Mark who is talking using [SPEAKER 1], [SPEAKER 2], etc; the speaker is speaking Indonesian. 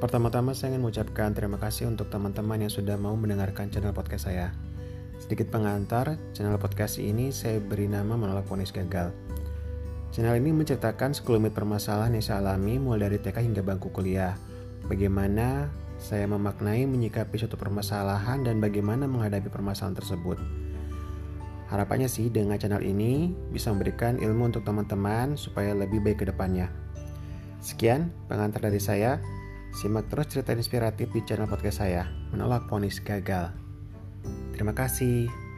[SPEAKER 1] Pertama-tama saya ingin mengucapkan terima kasih untuk teman-teman yang sudah mau mendengarkan channel podcast saya. Sedikit pengantar, channel podcast ini saya beri nama Menolak Ponis Gagal. Channel ini menceritakan sekelumit permasalahan yang saya alami mulai dari TK hingga bangku kuliah. Bagaimana saya memaknai menyikapi suatu permasalahan dan bagaimana menghadapi permasalahan tersebut. Harapannya sih dengan channel ini bisa memberikan ilmu untuk teman-teman supaya lebih baik ke depannya. Sekian pengantar dari saya. Simak terus cerita inspiratif di channel podcast saya, Menolak Ponis Gagal. Terima kasih.